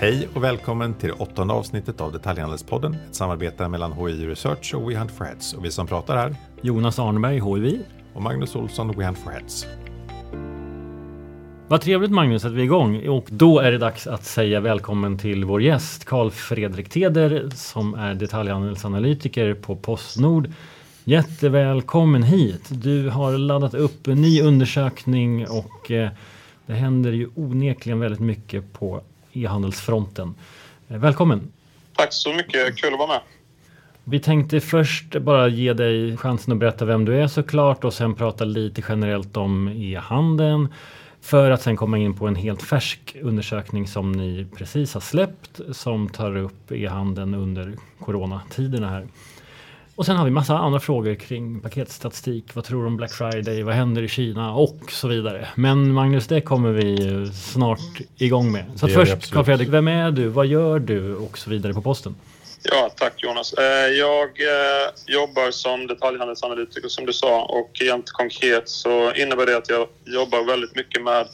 Hej och välkommen till det åttonde avsnittet av Detaljhandelspodden. Ett samarbete mellan HI Research och We Hunt for Heads. Och vi som pratar här, Jonas Arneberg, HIV. och Magnus Olsson, We Hunt for Heads. Vad trevligt Magnus att vi är igång och då är det dags att säga välkommen till vår gäst Karl Fredrik Teder som är detaljhandelsanalytiker på Postnord. Jättevälkommen hit. Du har laddat upp en ny undersökning och eh, det händer ju onekligen väldigt mycket på e-handelsfronten. Eh, Välkommen! Tack så mycket, kul att vara med. Vi tänkte först bara ge dig chansen att berätta vem du är såklart och sen prata lite generellt om e-handeln. För att sen komma in på en helt färsk undersökning som ni precis har släppt som tar upp e-handeln under coronatiderna här. Och sen har vi massa andra frågor kring paketstatistik. Vad tror du om Black Friday? Vad händer i Kina? Och så vidare. Men Magnus, det kommer vi snart igång med. Så först, absolut. Carl Fredrik, vem är du? Vad gör du? Och så vidare på posten. Ja, tack Jonas. Eh, Jag eh, jobbar som detaljhandelsanalytiker som du sa och rent konkret så innebär det att jag jobbar väldigt mycket med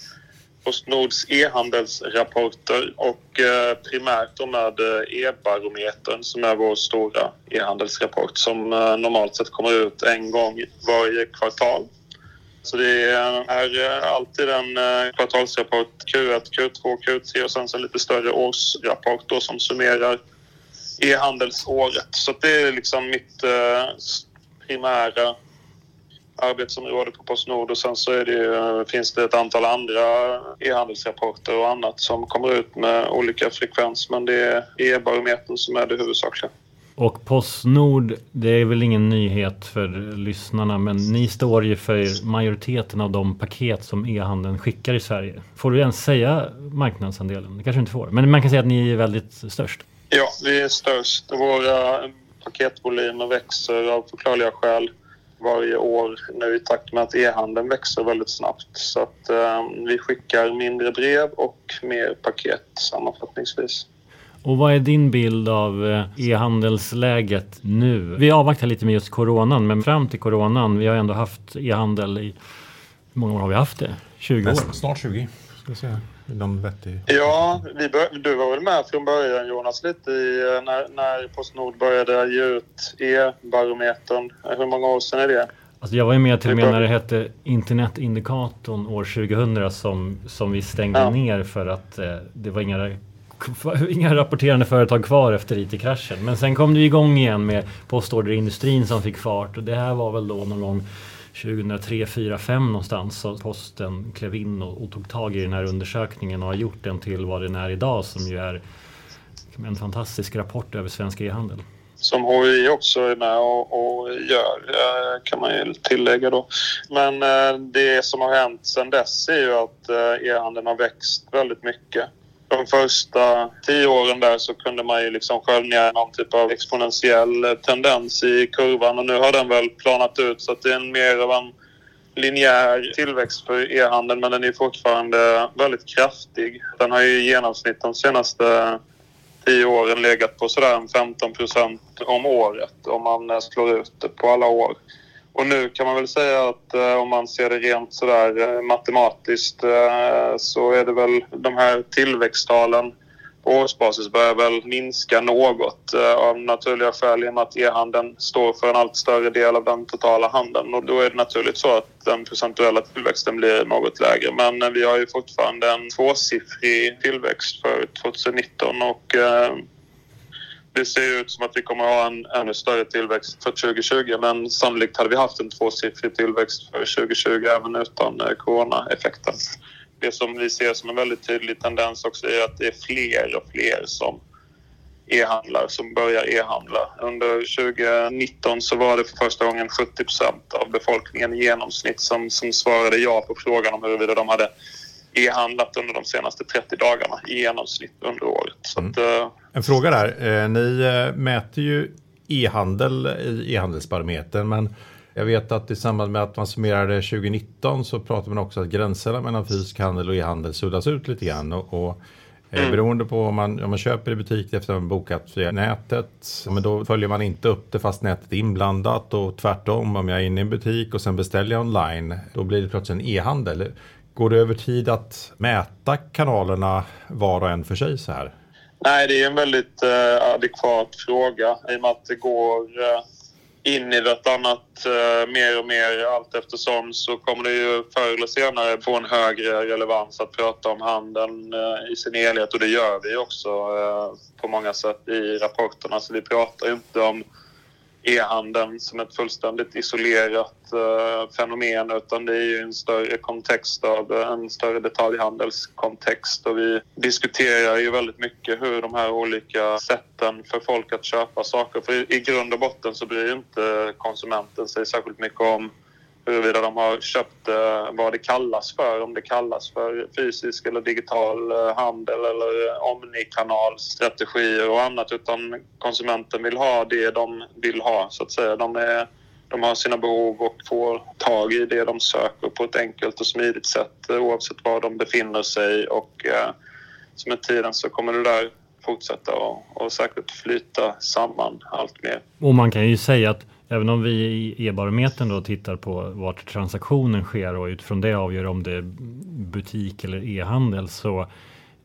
Postnords e-handelsrapporter och eh, primärt då med eh, e-barometern som är vår stora e-handelsrapport som eh, normalt sett kommer ut en gång varje kvartal. Så det är alltid en kvartalsrapport Q1, Q2, Q3 och sen så en lite större årsrapport då som summerar e-handelsåret. Så det är liksom mitt primära arbetsområde på Postnord och sen så det, ju, eh, finns det ett antal andra e-handelsrapporter och annat som kommer ut med olika frekvens men det är e-barometern som är det huvudsakliga. Och Postnord, det är väl ingen nyhet för lyssnarna, men ni står ju för majoriteten av de paket som e-handeln skickar i Sverige. Får du ens säga marknadsandelen? Det kanske du inte får, men man kan säga att ni är väldigt störst. Ja, vi är störst. Våra paketvolymer växer av förklarliga skäl varje år nu i takt med att e-handeln växer väldigt snabbt. Så att eh, vi skickar mindre brev och mer paket sammanfattningsvis. Och vad är din bild av eh, e-handelsläget nu? Vi avvaktar lite med just coronan, men fram till coronan, vi har ändå haft e-handel i, hur många år har vi haft det? 20 år? Snart 20, ska jag säga. Någon vettig... Ja, vi bör, du var väl med från början Jonas lite i, eh, när, när Postnord började ge ut e-barometern. Hur många år sedan är det? Alltså jag var ju med till och med när det hette internetindikatorn år 2000 som, som vi stängde Ja. ner för att eh, det var inga, inga rapporterande företag kvar efter IT-kraschen. Men sen kom det igång igen med postorderindustrin som fick fart och det här var väl då någon gång 2003, 4, 5 någonstans så posten klev in och, och tog tag i den här undersökningen och har gjort den till vad den är idag som ju är en fantastisk rapport över svensk e-handel. som HUI också är med och, och gör, eh, kan man ju tillägga då. Men eh, det som har hänt sedan dess är ju att eh, e-handeln har växt väldigt mycket. De första tio åren där så kunde man ju liksom skönja någon typ av exponentiell tendens i kurvan och nu har den väl planat ut så att det är en mer av en linjär tillväxt för e-handeln men den är fortfarande väldigt kraftig. Den har ju i genomsnitt de senaste tio åren legat på sådär en 15 procent om året om man slår ut det på alla år. Och nu kan man väl säga att eh, om man ser det rent sådär eh, matematiskt eh, så är det väl de här tillväxttalen på årsbasis börjar väl minska något eh, av naturliga skäl i och med att e-handeln står för en allt större del av den totala handeln. Och då är det naturligt så att den procentuella tillväxten blir något lägre. Men eh, vi har ju fortfarande en tvåsiffrig tillväxt för 2019 och eh, det ser ut som att vi kommer att ha en ännu större tillväxt för 2020 men sannolikt hade vi haft en tvåsiffrig tillväxt för 2020 även utan eh, coronaeffekten. Det som vi ser som en väldigt tydlig tendens också är att det är fler och fler som e-handlar, som börjar e-handla. Under 2019 så var det för första gången 70% av befolkningen i genomsnitt som, som svarade ja på frågan om huruvida de hade e-handlat under de senaste 30 dagarna i genomsnitt under året. Så att, eh, En fråga där. Eh, Ni eh, mäter ju e-handel i e-handelsbarometern, men jag vet att i samband med att man summerade 2019 så pratar man också att gränserna mellan fysisk handel och e-handel suddas ut lite grann. Och, och eh, Beroende på om man, om man köper i butik efter att man bokat via nätet, men då följer man inte upp det fast nätet är inblandat och tvärtom om jag är inne i en butik och sen beställer jag online, då blir det plötsligt en e-handel. Går det över tid att mäta kanalerna var och en för sig så här? Nej, det är en väldigt eh, adekvat fråga i och med att det går eh, in i vartannat eh, mer och mer allt eftersom så kommer det ju förr eller senare få en högre relevans att prata om handeln eh, i sin helhet och det gör vi också eh, på många sätt i rapporterna. Så vi pratar ju inte om e-handeln som ett fullständigt isolerat eh, fenomen utan det är ju en större kontext av en större detaljhandelskontext. Och vi diskuterar ju väldigt mycket hur de här olika sätten för folk att köpa saker, för i, i grund och botten så bryr inte konsumenten sig särskilt mycket om huruvida de har köpt eh, vad det kallas för, om det kallas för fysisk eller digital eh, handel eller eh, omnikanalstrategier och annat utan konsumenten vill ha det de vill ha så att säga. De, är, de har sina behov och får tag i det de söker på ett enkelt och smidigt sätt eh, oavsett var de befinner sig och eh, så med tiden så kommer det där fortsätta och, och säkert flyta samman allt mer. Och man kan ju säga att Även om vi i e-barometern då tittar på vart transaktionen sker och utifrån det avgör om det är butik eller e-handel så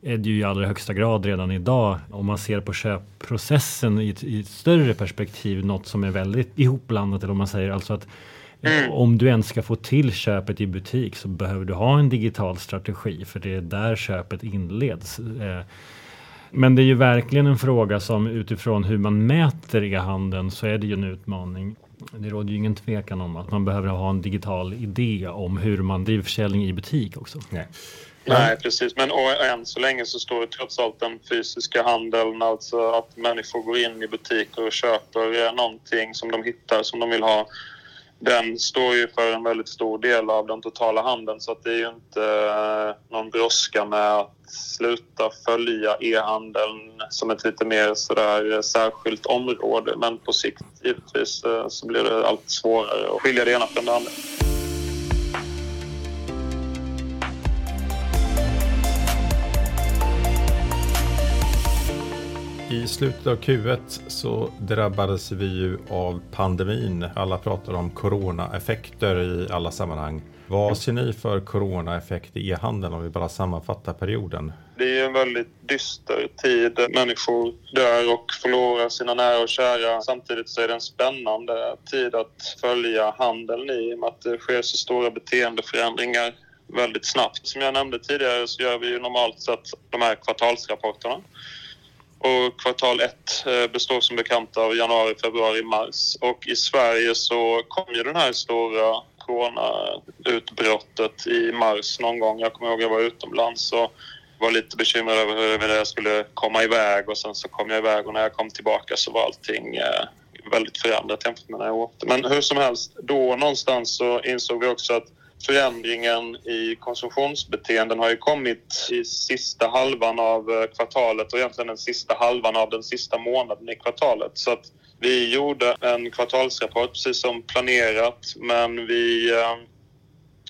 är det ju i allra högsta grad redan idag om man ser på köpprocessen i ett, i ett större perspektiv något som är väldigt ihopblandat eller om man säger alltså att Mm. Om du ens ska få till köpet i butik så behöver du ha en digital strategi för det är där köpet inleds. Eh, men det är ju verkligen en fråga som utifrån hur man mäter e-handeln så är det ju en utmaning. Det råder ju ingen tvekan om att man behöver ha en digital idé om hur man driver försäljning i butik också. Nej. Nej, precis. Men och än så länge så står det trots allt den fysiska handeln, alltså att människor går in i butiker och köper någonting som de hittar som de vill ha den står ju för en väldigt stor del av den totala handeln så att det är ju inte eh, någon brådska med att sluta följa e-handeln som ett lite mer sådär eh, särskilt område. Men på sikt givetvis eh, så blir det allt svårare att skilja det ena från det andra. I slutet av Q1 så drabbades vi ju av pandemin. Alla pratar om coronaeffekter i alla sammanhang. Vad ser ni för coronaeffekt i e-handeln om vi bara sammanfattar perioden? Det är en väldigt dyster tid. Människor dör och förlorar sina nära och kära. Samtidigt så är det en spännande tid att följa handeln i och med att det sker så stora beteendeförändringar väldigt snabbt. Som jag nämnde tidigare så gör vi ju normalt sett de här kvartalsrapporterna och kvartal ett eh, består som bekant av januari, februari, mars. Och i Sverige så kom ju den här stora coronautbrottet i mars någon gång. Jag kommer ihåg att jag var utomlands och var lite bekymrad över hur jag skulle komma iväg och sen så kom jag iväg och när jag kom tillbaka så var allting eh, väldigt förändrat jämfört med när jag åkte. Men hur som helst, då någonstans så insåg vi också att förändringen i konsumtionsbeteenden har ju kommit i sista halvan av eh, kvartalet och egentligen den sista halvan av den sista månaden i kvartalet. Så att vi gjorde en kvartalsrapport precis som planerat men vi eh,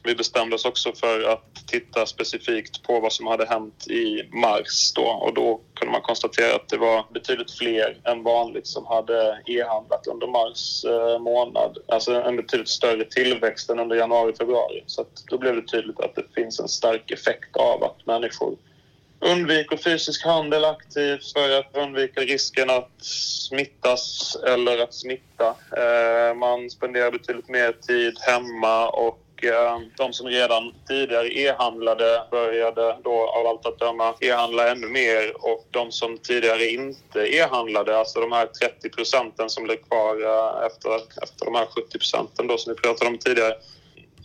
vi bestämde oss också för att titta specifikt på vad som hade hänt i mars då och då kunde man konstatera att det var betydligt fler än vanligt som hade e-handlat under mars eh, månad. Alltså en betydligt större tillväxt än under januari, februari. Så då blev det tydligt att det finns en stark effekt av att människor undviker fysisk handel aktivt för att undvika risken att smittas eller att smitta. Eh, man spenderar betydligt mer tid hemma och Eh, de som redan tidigare e-handlade började då av allt att döma e-handla ännu mer och de som tidigare inte e-handlade, alltså de här 30 procenten som blev kvar eh, efter, efter de här 70 procenten då som vi pratade om tidigare,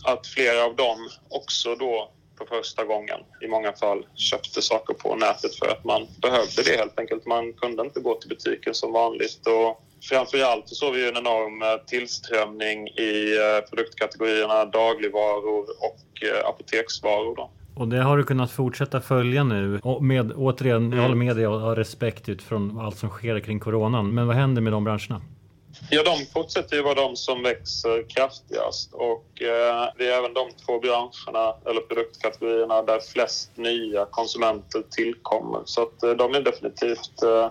att flera av dem också då för första gången i många fall köpte saker på nätet för att man behövde det helt enkelt. Man kunde inte gå till butiken som vanligt och framförallt så såg vi en enorm eh, tillströmning i eh, produktkategorierna dagligvaror och eh, apoteksvaror. Då. Och det har du kunnat fortsätta följa nu. Och med, återigen, jag mm. håller med dig och har respekt utifrån allt som sker kring coronan. Men vad händer med de branscherna? Ja, de fortsätter ju vara de som växer kraftigast och eh, det är även de två branscherna eller produktkategorierna där flest nya konsumenter tillkommer. Så att eh, de är definitivt eh,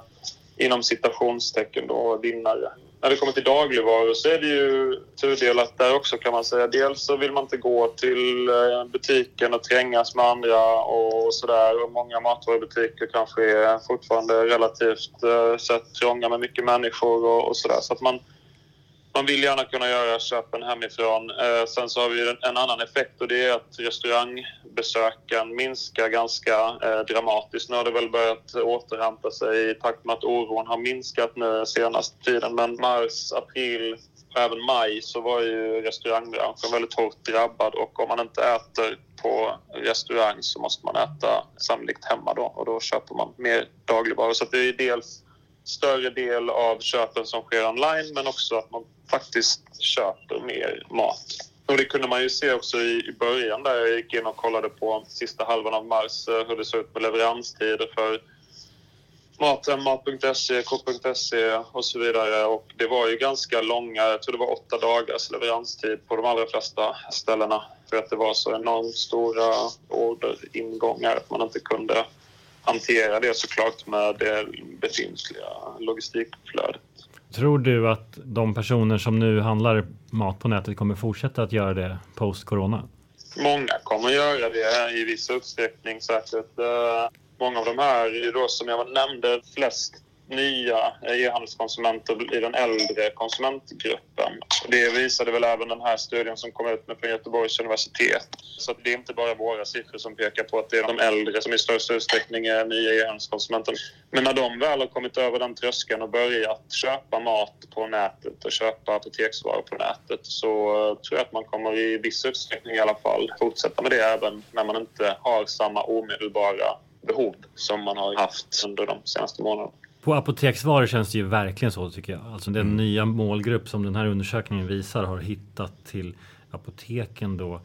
inom citationstecken då vinnare. när det kommer till dagligvaror så är det ju tudelat där också kan man säga. Dels så vill man inte gå till eh, butiken och trängas med andra och sådär. Och många matvarubutiker kanske är fortfarande relativt eh, sett trånga med mycket människor och, och sådär. Så att man, man vill gärna kunna göra köpen hemifrån. Eh, sen så har vi en, en, annan effekt och det är att restaurangbesöken minskar ganska eh, dramatiskt. Nu har det väl börjat återhämta sig i takt med att oron har minskat nu senaste tiden. Men mars, april, även maj så var ju restaurangbranschen väldigt hårt drabbad och om man inte äter på restaurang så måste man äta sannolikt hemma då och då köper man mer dagligvaror. Så det är dels större del av köpen som sker online men också att man faktiskt köper mer mat. Och det kunde man ju se också i, början där jag gick in och kollade på sista halvan av mars eh, hur det såg ut med leveranstider för Maten, Mat.se, K.se och så vidare. Och det var ju ganska långa, jag tror det var åtta dagars leveranstid på de allra flesta ställena. För att det var så enormt stora orderingångar att man inte kunde hantera det såklart med det befintliga logistikflödet. Tror du att de personer som nu handlar mat på nätet kommer fortsätta att göra det post-corona? Många kommer göra det i viss utsträckning säkert. Eh, många av de här, då, som jag nämnde, flest nya e-handelskonsumenter i den äldre konsumentgruppen. Det visade väl även den här studien som kom ut nu från Göteborgs universitet. Så det är inte bara våra siffror som pekar på att det är de äldre som i största utsträckning är nya e-handelskonsumenter. Men när de väl har kommit över den tröskeln och börjat köpa mat på nätet och köpa apoteksvaror på nätet så tror jag att man kommer i viss utsträckning i alla fall fortsätta med det även när man inte har samma omedelbara behov som man har haft under de senaste månaderna. På apoteksvaror känns det ju verkligen så tycker jag. Alltså den mm. nya målgrupp som den här undersökningen visar har hittat till apoteken då.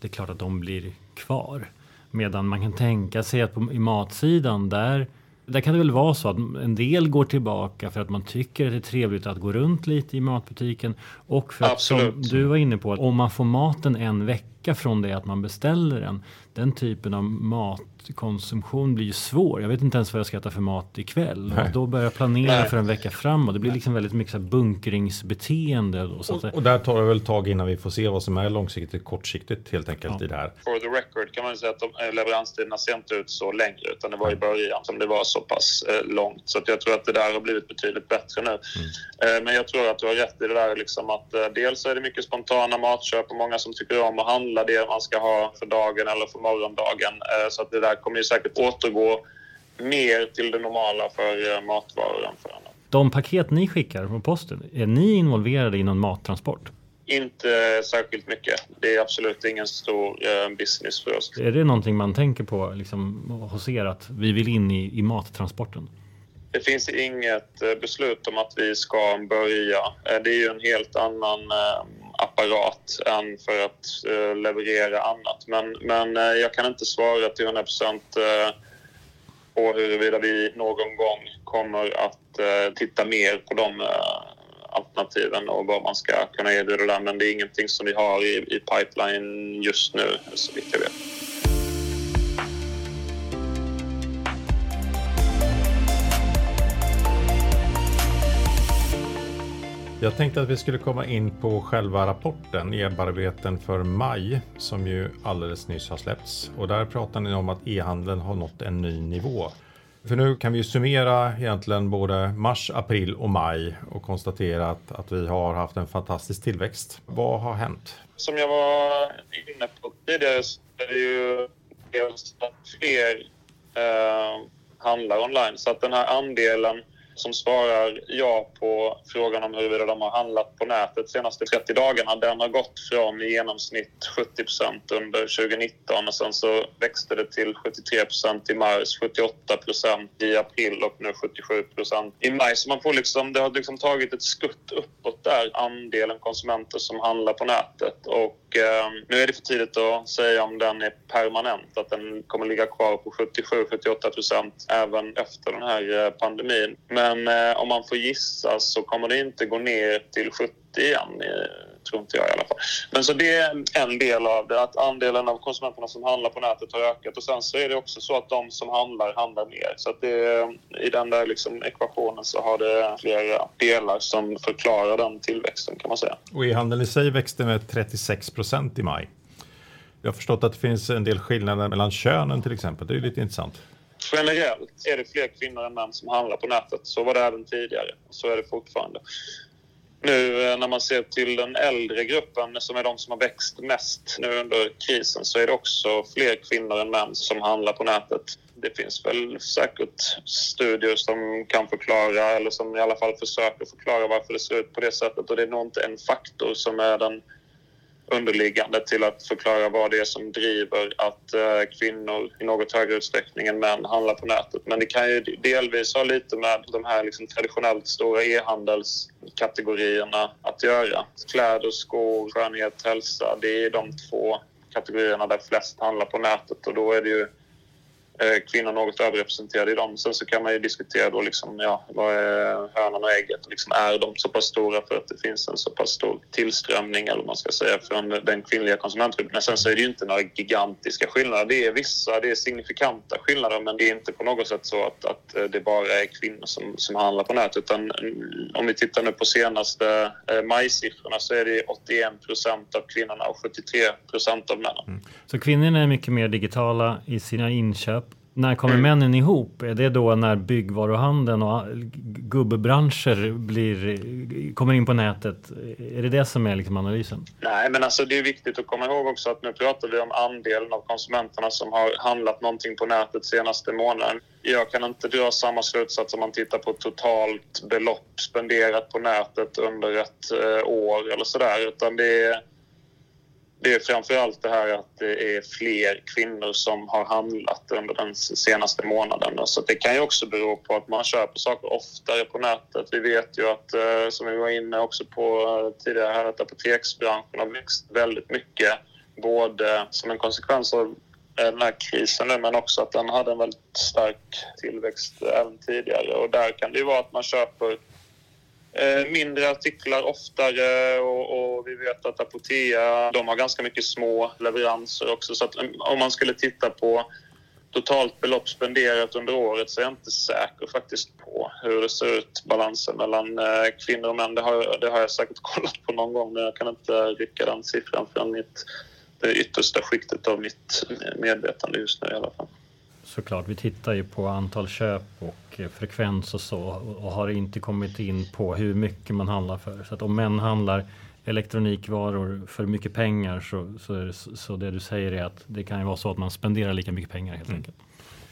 Det är klart att de blir kvar. Medan man kan tänka sig att på, i matsidan där där kan det väl vara så att en del går tillbaka för att man tycker att det är trevligt att gå runt lite i matbutiken och för att som du var inne på, om man får maten en vecka från det att man beställer den, den typen av mat matkonsumtion blir ju svår. Jag vet inte ens vad jag ska äta för mat ikväll. Och då börjar jag planera Nej. för en vecka framåt. Det blir liksom väldigt mycket så bunkringsbeteende. Då, så och, och, där tar det väl tag innan vi får se vad som är långsiktigt kortsiktigt helt enkelt ja. i det här. For the record kan man säga att de, eh, leveranstiderna ser inte ut så längre utan det var i början som det var så pass eh, långt. Så jag tror att det där har blivit betydligt bättre nu. Mm. Eh, men jag tror att du har rätt i det där liksom att eh, dels är det mycket spontana matköp och många som tycker om att handla det man ska ha för dagen eller för morgondagen. Eh, så att det där kommer ju säkert återgå mer till det normala för eh, matvaror än för annat. De paket ni skickar från posten, är ni involverade i någon mattransport? Inte särskilt mycket. Det är absolut ingen stor eh, business för oss. Är det någonting man tänker på liksom, hos er att vi vill in i, i mattransporten? Det finns inget beslut om att vi ska börja. Det är ju en helt annan apparat än för att eh, leverera annat. Men, men eh, jag kan inte svara till 100 procent eh, på huruvida vi någon gång kommer att eh, titta mer på de eh, alternativen och vad man ska kunna erbjuda där. Men det är ingenting som vi har i, i pipeline just nu, så vitt jag vet. Jag tänkte att vi skulle komma in på själva rapporten, e-arbeten för maj, som ju alldeles nyss har släppts. Och där pratar ni om att e-handeln har nått en ny nivå. För nu kan vi ju summera egentligen både mars, april och maj och konstatera att, att vi har haft en fantastisk tillväxt. Vad har hänt? Som jag var inne på tidigare så är det ju dels att fler eh, handlar online. Så att den här andelen som svarar ja på frågan om huruvida de har handlat på nätet de senaste 30 dagarna, den har gått från i genomsnitt 70% under 2019 och sen så växte det till 73% i mars, 78% i april och nu 77% i maj. Så man får liksom, det har liksom tagit ett skutt uppåt där, andelen konsumenter som handlar på nätet. Och eh, nu är det för tidigt att säga om den är permanent, att den kommer ligga kvar på 77-78% även efter den här eh, pandemin. Men men eh, om man får gissa så kommer det inte gå ner till 70 igen. Tror inte jag i alla fall. Men så det är en del av det, att andelen av konsumenterna som handlar på nätet har ökat. Och sen så är det också så att de som handlar, handlar mer. Så att det, i den där liksom ekvationen så har det flera delar som förklarar den tillväxten kan man säga. Och e-handeln i sig växte med 36 procent i maj. Jag har förstått att det finns en del skillnader mellan könen till exempel. Det är lite intressant. Generellt är det fler kvinnor än män som handlar på nätet. Så var det även tidigare. Så är det fortfarande. Nu eh, när man ser till den äldre gruppen som är de som har växt mest nu under krisen så är det också fler kvinnor än män som handlar på nätet. Det finns väl säkert studier som kan förklara eller som i alla fall försöker förklara varför det ser ut på det sättet och det är nog inte en faktor som är den underliggande till att förklara vad det är som driver att eh, kvinnor i något högre utsträckning än män handlar på nätet. Men det kan ju delvis ha lite med de här liksom traditionellt stora e-handelskategorierna att göra. Kläder, skor, skönhet, hälsa. Det är de två kategorierna där flest handlar på nätet och då är det ju Eh, kvinnor något överrepresenterade i dem. Sen så kan man ju diskutera då liksom, ja, vad är hönan och ägget? Liksom, är de så pass stora för att det finns en så pass stor tillströmning eller man ska säga från den kvinnliga konsumentgruppen? Sen så är det ju inte några gigantiska skillnader. Det är vissa, det är signifikanta skillnader men det är inte på något sätt så att, att eh, det bara är kvinnor som, som handlar på nätet. Utan mm, om vi tittar nu på senaste eh, majsiffrorna så är det 81 procent av kvinnorna och 73 procent av männen. Mm. Så kvinnorna är mycket mer digitala i sina inköp när kommer mm. männen ihop? Är det då när byggvaruhandeln och gubbbranscher blir, kommer in på nätet? Är det det som är liksom analysen? Nej, men alltså det är viktigt att komma ihåg också att nu pratar vi om andelen av konsumenterna som har handlat någonting på nätet senaste månaden. Jag kan inte dra samma slutsats om man tittar på totalt belopp spenderat på nätet under ett eh, år eller sådär, utan det är det är framför allt det här att det är fler kvinnor som har handlat under den senaste månaden. Så det kan ju också bero på att man köper saker oftare på nätet. Vi vet ju att, eh, som vi var inne också på eh, tidigare här, att apoteksbranschen har växt väldigt mycket. Både som en konsekvens av eh, den här krisen nu, men också att den hade en väldigt stark tillväxt även tidigare. Och där kan det ju vara att man köper Eh, mindre artiklar oftare och, och, vi vet att Apotea de har ganska mycket små leveranser också. Så att um, om man skulle titta på totalt belopp spenderat under året så är jag inte säker faktiskt på hur det ser ut, balansen mellan eh, kvinnor och män. Det har, det har jag säkert kollat på någon gång men jag kan inte rycka den siffran från mitt, det yttersta skiktet av mitt medvetande just nu i alla fall såklart. Vi tittar ju på antal köp och eh, frekvens och så och har inte kommit in på hur mycket man handlar för. Så att om män handlar elektronikvaror för mycket pengar så, så, det, så det du säger är att det kan ju vara så att man spenderar lika mycket pengar helt mm. enkelt.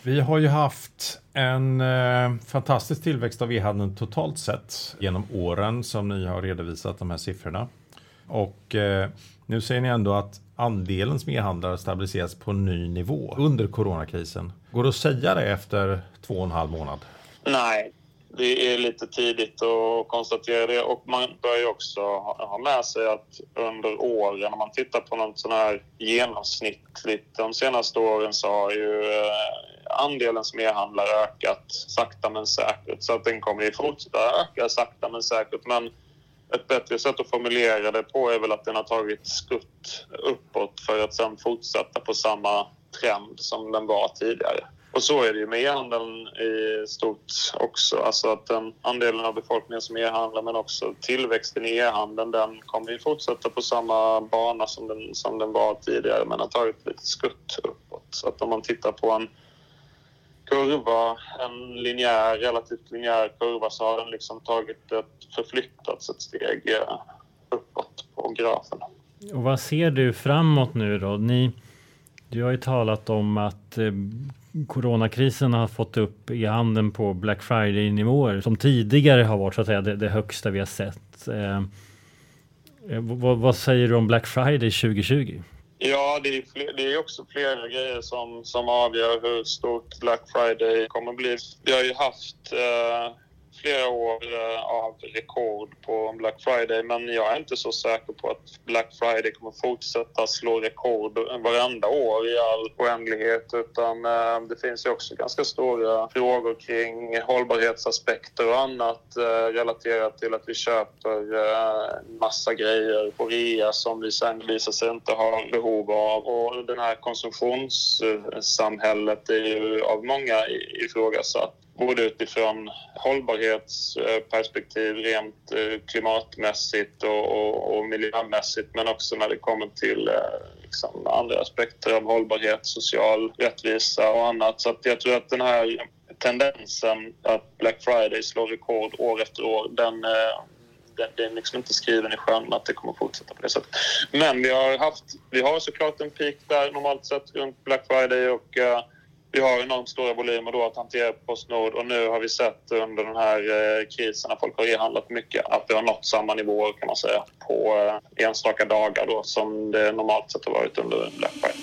Vi har ju haft en eh, fantastisk tillväxt av e-handeln totalt sett genom åren som ni har redovisat de här siffrorna. Och eh, nu säger ni ändå att andelen som e-handlare stabiliseras på en ny nivå under coronakrisen. Går det att säga det efter två och en halv månad? Nej, det är lite tidigt att konstatera det och man bör ju också ha med sig att under åren, om man tittar på något sån här genomsnittligt de senaste åren så har ju eh, andelen som e-handlare ökat sakta men säkert. Så att den kommer ju fortsätta öka sakta men säkert. Men ett bättre sätt att formulera det på är väl att den har tagit skutt uppåt för att sen fortsätta på samma trend som den var tidigare. Och så är det ju med e-handeln i stort också. Alltså att den andelen av befolkningen som e-handlar men också tillväxten i e-handeln den kommer ju fortsätta på samma bana som den, som den var tidigare men har tagit lite skutt uppåt. Så att om man tittar på en kurva, en linjär, relativt linjär kurva så har den liksom tagit ett, förflyttats ett steg eh, uppåt på grafen. Och vad ser du framåt nu då? Ni, du har ju talat om att eh, coronakrisen har fått upp e-handeln på Black Friday-nivåer som tidigare har varit så att säga det, det högsta vi har sett. Eh, eh vad, vad, säger du om Black Friday 2020? Ja, det är, fler, det är också flera grejer som, som avgör hur stort Black Friday kommer att bli. Vi har ju haft eh, flera år eh, av rekord på Black Friday men jag är inte så säker på att Black Friday kommer fortsätta slå rekord varenda år i all oändlighet utan eh, det finns ju också ganska stora frågor kring hållbarhetsaspekter och annat eh, relaterat till att vi köper massa grejer på rea som vi sen visar sig inte ha behov av. Och den här konsumtionssamhället är ju av många ifrågasatt både utifrån hållbarhetsperspektiv rent eh, klimatmässigt och, och, och miljömässigt men också när det kommer till eh, liksom andra aspekter av hållbarhet, social rättvisa och annat. Så jag tror att den här tendensen att Black Friday slår rekord år efter år, den, eh, den, den är liksom inte skriven i sjön att det kommer att fortsätta på det sättet. Men vi har, haft, vi har såklart en peak där normalt sett runt Black Friday och vi har enormt stora volymer då att hantera på Postnord och nu har vi sett under den här eh, krisen när folk har e-handlat mycket att det har nått samma nivåer kan man säga på eh, enstaka dagar då som det normalt sett har varit under Black Friday.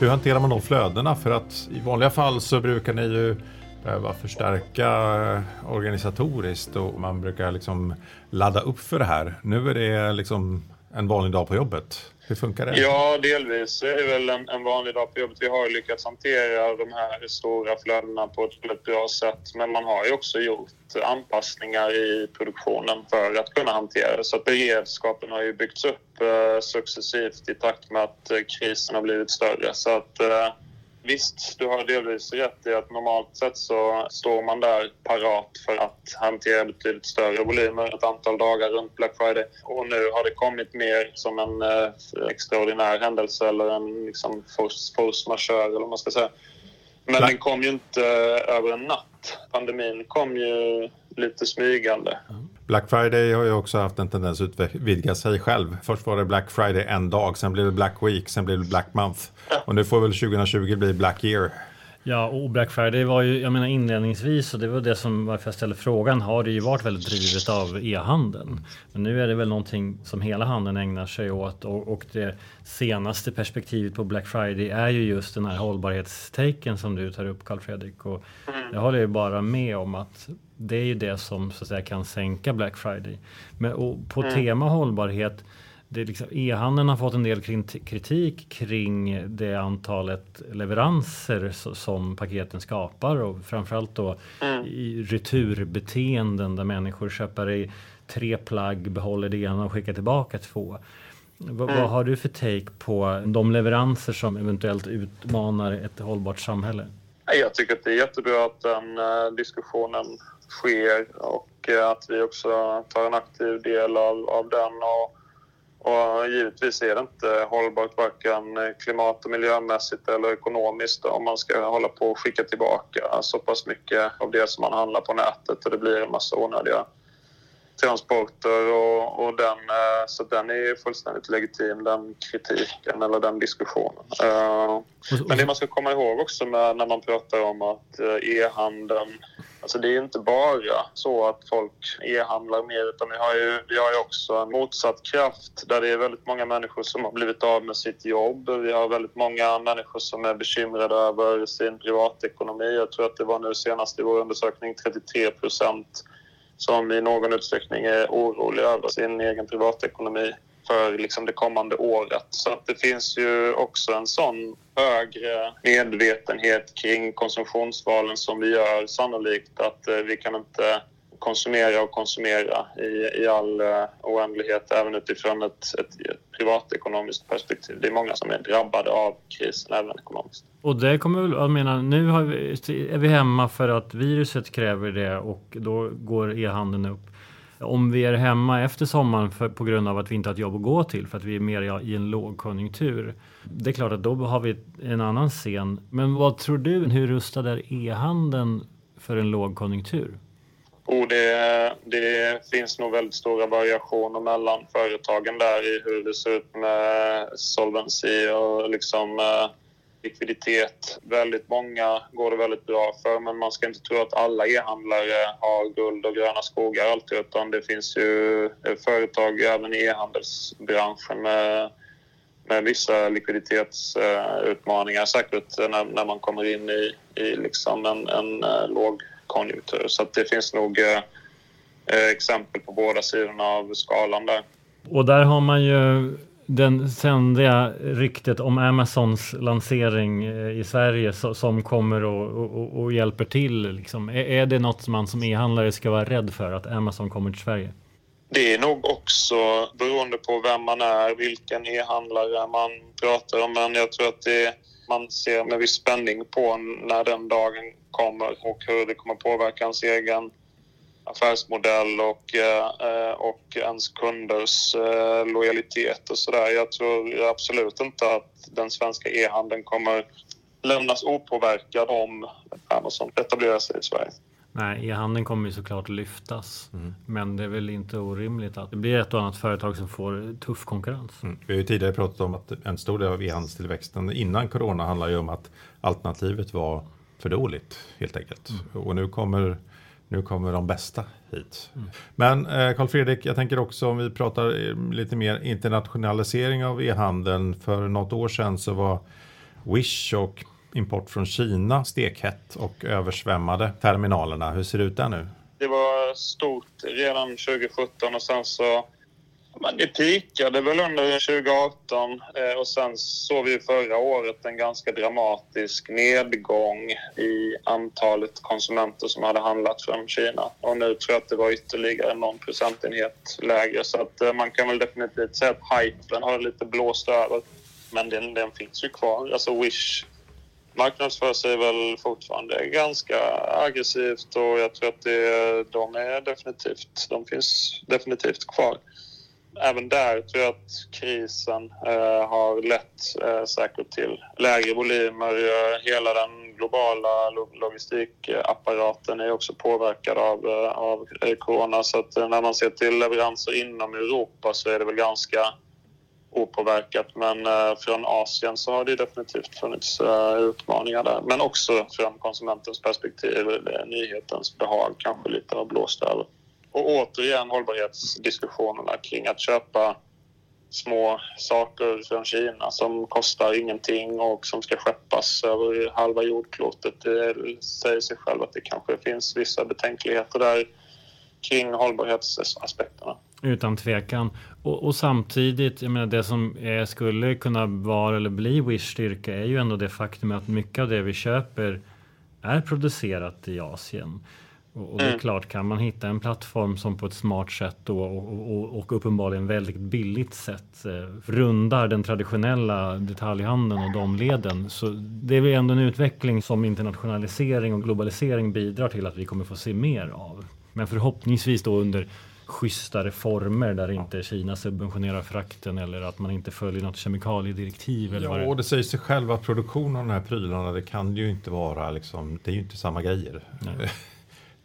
Hur hanterar man de flödena? För att i vanliga fall så brukar ni ju behöva förstärka eh, organisatoriskt och man brukar liksom ladda upp för det här. Nu är det liksom en vanlig dag på jobbet. Hur funkar det? Ja, delvis är det väl en, en vanlig dag på jobbet. Vi har lyckats hantera de här stora flödena på ett väldigt bra sätt. Men man har ju också gjort anpassningar i produktionen för att kunna hantera det. Så att beredskapen har ju byggts upp eh, successivt i takt med att eh, krisen har blivit större. Så att Visst, du har delvis rätt i att normalt sett så står man där parat för att hantera betydligt större volymer ett antal dagar runt Black Friday. Och nu har det kommit mer som en eh, extraordinär händelse eller en liksom force, force majeure eller vad man ska säga. Men den kom ju inte över en natt. Pandemin kom ju lite smygande. Black Friday har ju också haft en tendens att utvidga sig själv. Först var det Black Friday en dag, sen blev det Black Week, sen blev det Black Month. Och nu får väl 2020 bli Black Year. Ja, och Black Friday var ju, jag menar inledningsvis, och det var det som varför jag ställde frågan, har det ju varit väldigt drivet av e-handeln. Men nu är det väl någonting som hela handeln ägnar sig åt och, och det senaste perspektivet på Black Friday är ju just den här hållbarhetstaken som du tar upp Carl Fredrik. Och mm. jag håller ju bara med om att det är ju det som så att säga kan sänka Black Friday. Men på mm. tema hållbarhet liksom, e-handeln har fått en del kritik kring det antalet leveranser som paketen skapar och framförallt då mm. i returbeteenden där människor köper i tre plagg, behåller det ena och skickar tillbaka två. V mm. Vad har du för take på de leveranser som eventuellt utmanar ett hållbart samhälle? Jag tycker att det är jättebra att den uh, diskussionen sker och uh, att vi också tar en aktiv del av, av den. Och och givetvis är det inte hållbart varken klimat och miljömässigt eller ekonomiskt om man ska hålla på och skicka tillbaka så pass mycket av det som man handlar på nätet och det blir en massa onödiga transporter och, och den, eh, så den är fullständigt legitim den kritiken eller den diskussionen. Eh, men det man ska komma ihåg också när man pratar om att eh, e-handeln Alltså det är inte bara så att folk e-handlar mer utan vi har, ju, vi har ju också en motsatt kraft där det är väldigt många människor som har blivit av med sitt jobb. Vi har väldigt många människor som är bekymrade över sin privatekonomi. Jag tror att det var nu senast i vår undersökning 33 procent som i någon utsträckning är oroliga över sin egen privatekonomi för liksom det kommande året. Så att det finns ju också en sån högre medvetenhet kring konsumtionsvalen som vi gör sannolikt att eh, vi kan inte konsumera och konsumera i, i all eh, oändlighet även utifrån ett, ett, ett privatekonomiskt perspektiv. Det är många som är drabbade av krisen även ekonomiskt. Och det kommer väl, jag menar, nu vi, är vi hemma för att viruset kräver det och då går e-handeln upp. Om vi är hemma efter sommaren för, på grund av att vi inte har ett jobb att gå till för att vi är mer i en lågkonjunktur. Det är klart att då har vi en annan scen. Men vad tror du, hur rustad är e-handeln för en lågkonjunktur? Oh, det, det, finns nog väldigt stora variationer mellan företagen där i hur det ser ut med solvency och liksom eh, likviditet. Väldigt många går det väldigt bra för men man ska inte tro att alla e-handlare har guld och gröna skogar alltid utan det finns ju företag även i e-handelsbranschen med med vissa likviditetsutmaningar säkert när, när man kommer in i, i liksom en, en eh, lågkonjunktur. Så det finns nog eh, exempel på båda sidorna av skalan där. Och där har man ju den ständiga ryktet om Amazons lansering eh, i Sverige som kommer och, och, och hjälper till. Liksom. Är, är det något som man som e-handlare ska vara rädd för, att Amazon kommer till Sverige? Det är nog också beroende på vem man är, vilken e-handlare man pratar om. Men jag tror att det, man ser med viss spänning på när den dagen kommer och hur det kommer påverka ens egen affärsmodell och, eh, och ens kunders eh, lojalitet och sådär. Jag tror absolut inte att den svenska e-handeln kommer lämnas opåverkad om Amazon etablerar sig i Sverige. Nej, e-handeln kommer ju såklart lyftas. Mm. Men det är väl inte orimligt att det blir ett och annat företag som får tuff konkurrens. Mm. Vi har ju tidigare pratat om att en stor del av e-handelstillväxten innan corona handlar ju om att alternativet var för dåligt helt enkelt. Mm. Och nu kommer nu kommer de bästa hit. Mm. Men eh, Carl Fredrik, jag tänker också om vi pratar eh, lite mer internationalisering av e-handeln. För något år sedan så var Wish och import från Kina stekhett och översvämmade terminalerna. Hur ser det ut där nu? Det var stort redan 2017 och sen så men det pikade väl under 2018 eh, och sen såg vi förra året en ganska dramatisk nedgång i antalet konsumenter som hade handlat från Kina. Och nu tror jag att det var ytterligare någon procentenhet lägre. Så att eh, man kan väl definitivt säga att hypen har lite blåst över. Men den, den finns ju kvar. Alltså Wish marknadsför sig väl fortfarande ganska aggressivt och jag tror att det, de är definitivt, de finns definitivt kvar även där tror jag att krisen eh, har lett eh, säkert till lägre volymer. Eh, hela den globala logistikapparaten är också påverkad av, eh, av eh, corona. Så att eh, när man ser till leveranser inom Europa så är det väl ganska opåverkat. Men eh, från Asien så har det definitivt funnits utmaningar där. Men också från konsumentens perspektiv, nyhetens behag kanske lite har blåst över. Och återigen hållbarhetsdiskussionerna kring att köpa små saker från Kina som kostar ingenting och som ska skeppas över halva jordklotet. Det säger sig själv att det kanske finns vissa betänkligheter där kring hållbarhetsaspekterna. Utan tvekan. Och, och, samtidigt, jag menar det som är, skulle kunna vara eller bli Wish styrka är ju ändå det faktum att mycket av det vi köper är producerat i Asien. Och, det är mm. klart, kan man hitta en plattform som på ett smart sätt då, och, och, och uppenbarligen väldigt billigt sätt eh, rundar den traditionella detaljhandeln och de leden. Så det är väl ändå en utveckling som internationalisering och globalisering bidrar till att vi kommer få se mer av. Men förhoppningsvis då under schysstare former där inte Kina subventionerar frakten eller att man inte följer något kemikaliedirektiv. Eller ja, det... och det säger sig själv att produktion av de här prylarna det kan ju inte vara liksom, det är ju inte samma grejer. Nej.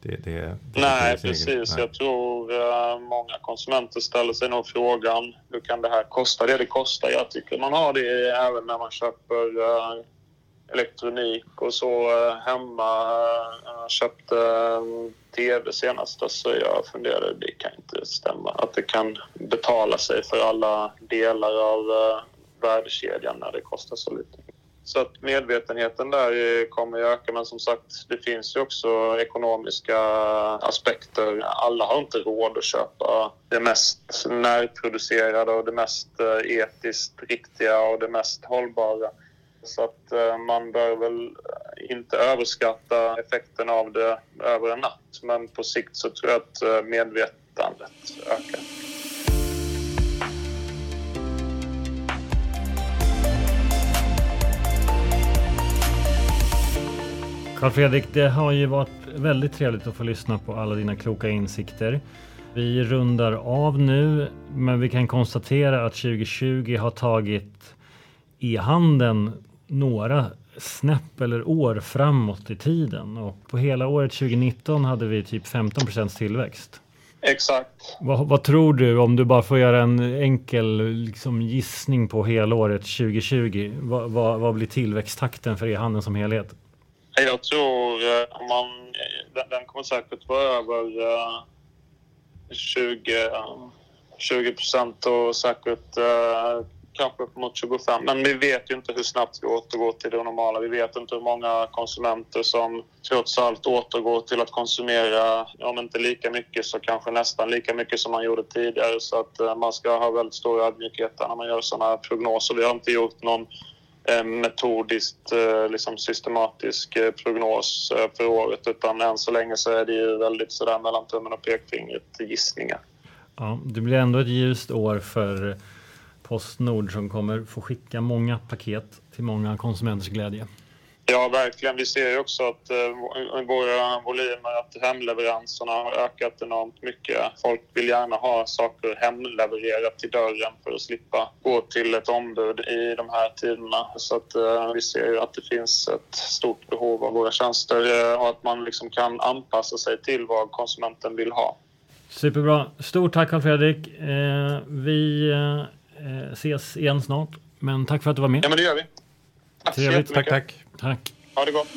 Det, det, det Nej, precis. Nej. Jag tror uh, många konsumenter ställer sig nog frågan hur kan det här kosta det det kostar? Jag tycker man har det även när man köper uh, elektronik och så uh, hemma. Jag köpte en tv senast så jag funderade, det kan inte stämma. Att det kan betala sig för alla delar av värdekedjan när det kostar så lite. Så att medvetenheten där kommer att öka. Men som sagt, det finns ju också ekonomiska aspekter. Alla har inte råd att köpa det mest närproducerade och det mest eh, etiskt riktiga och det mest hållbara. Så att eh, man bör väl inte överskatta effekten av det över en natt. Men på sikt så tror jag att eh, medvetandet ökar. Carl Fredrik, det har ju varit väldigt trevligt att få lyssna på alla dina kloka insikter. Vi rundar av nu, men vi kan konstatera att 2020 har tagit e-handeln några snäpp eller år framåt i tiden och på hela året 2019 hade vi typ 15% tillväxt. Exakt. Vad, vad, tror du om du bara får göra en enkel liksom, gissning på helåret 2020? Vad, vad, vad blir tillväxttakten för e-handeln som helhet? Jag tror eh, man, den, den kommer säkert vara över eh, 20, 20 procent och säkert eh, kanske upp mot 25. Men vi vet ju inte hur snabbt vi återgår till det normala. Vi vet inte hur många konsumenter som trots allt återgår till att konsumera, om inte lika mycket så kanske nästan lika mycket som man gjorde tidigare. Så att man ska ha väldigt stor ödmjukhet när man gör sådana här prognoser. Vi har inte gjort någon en metodiskt, eh, liksom systematisk eh, prognos eh, för året utan än så länge så är det ju väldigt sådär mellan tummen och pekfingret gissningar. Ja, det blir ändå ett ljust år för Postnord som kommer få skicka många paket till många konsumenters glädje. Ja, verkligen. Vi ser ju också att eh, våra volymer, att hemleveranserna har ökat enormt mycket. Folk vill gärna ha saker hemlevererat till dörren för att slippa gå till ett ombud i de här tiderna. Så att eh, vi ser ju att det finns ett stort behov av våra tjänster eh, och att man liksom kan anpassa sig till vad konsumenten vill ha. Superbra. Stort tack Carl Fredrik. Eh, vi eh, ses igen snart. Men tack för att du var med. Ja, men det gör vi. Tack Trevligt. Tack, tack. Tack. Ha det gott.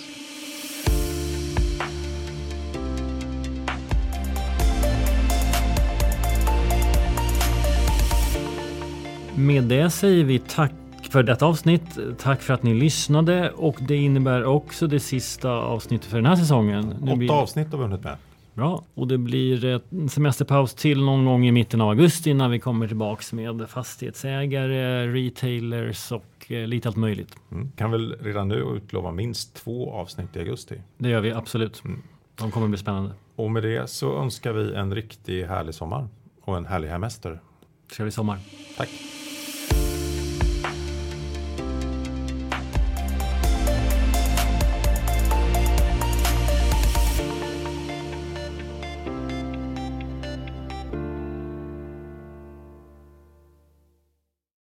Med det säger vi tack för detta avsnitt. Tack för att ni lyssnade och det innebär också det sista avsnittet för den här säsongen. Åtta blir... avsnitt har vi hunnit med. Bra, och det blir en semesterpaus till någon gång i mitten av augusti när vi kommer tillbaks med fastighetsägare, retailers och eh, lite allt möjligt. Mm. Kan väl redan nu utlova minst två avsnitt i augusti? Det gör vi absolut. Mm. De kommer bli spännande. Och med det så önskar vi en riktigt härlig sommar och en härlig hemester. Trevlig sommar. Tack.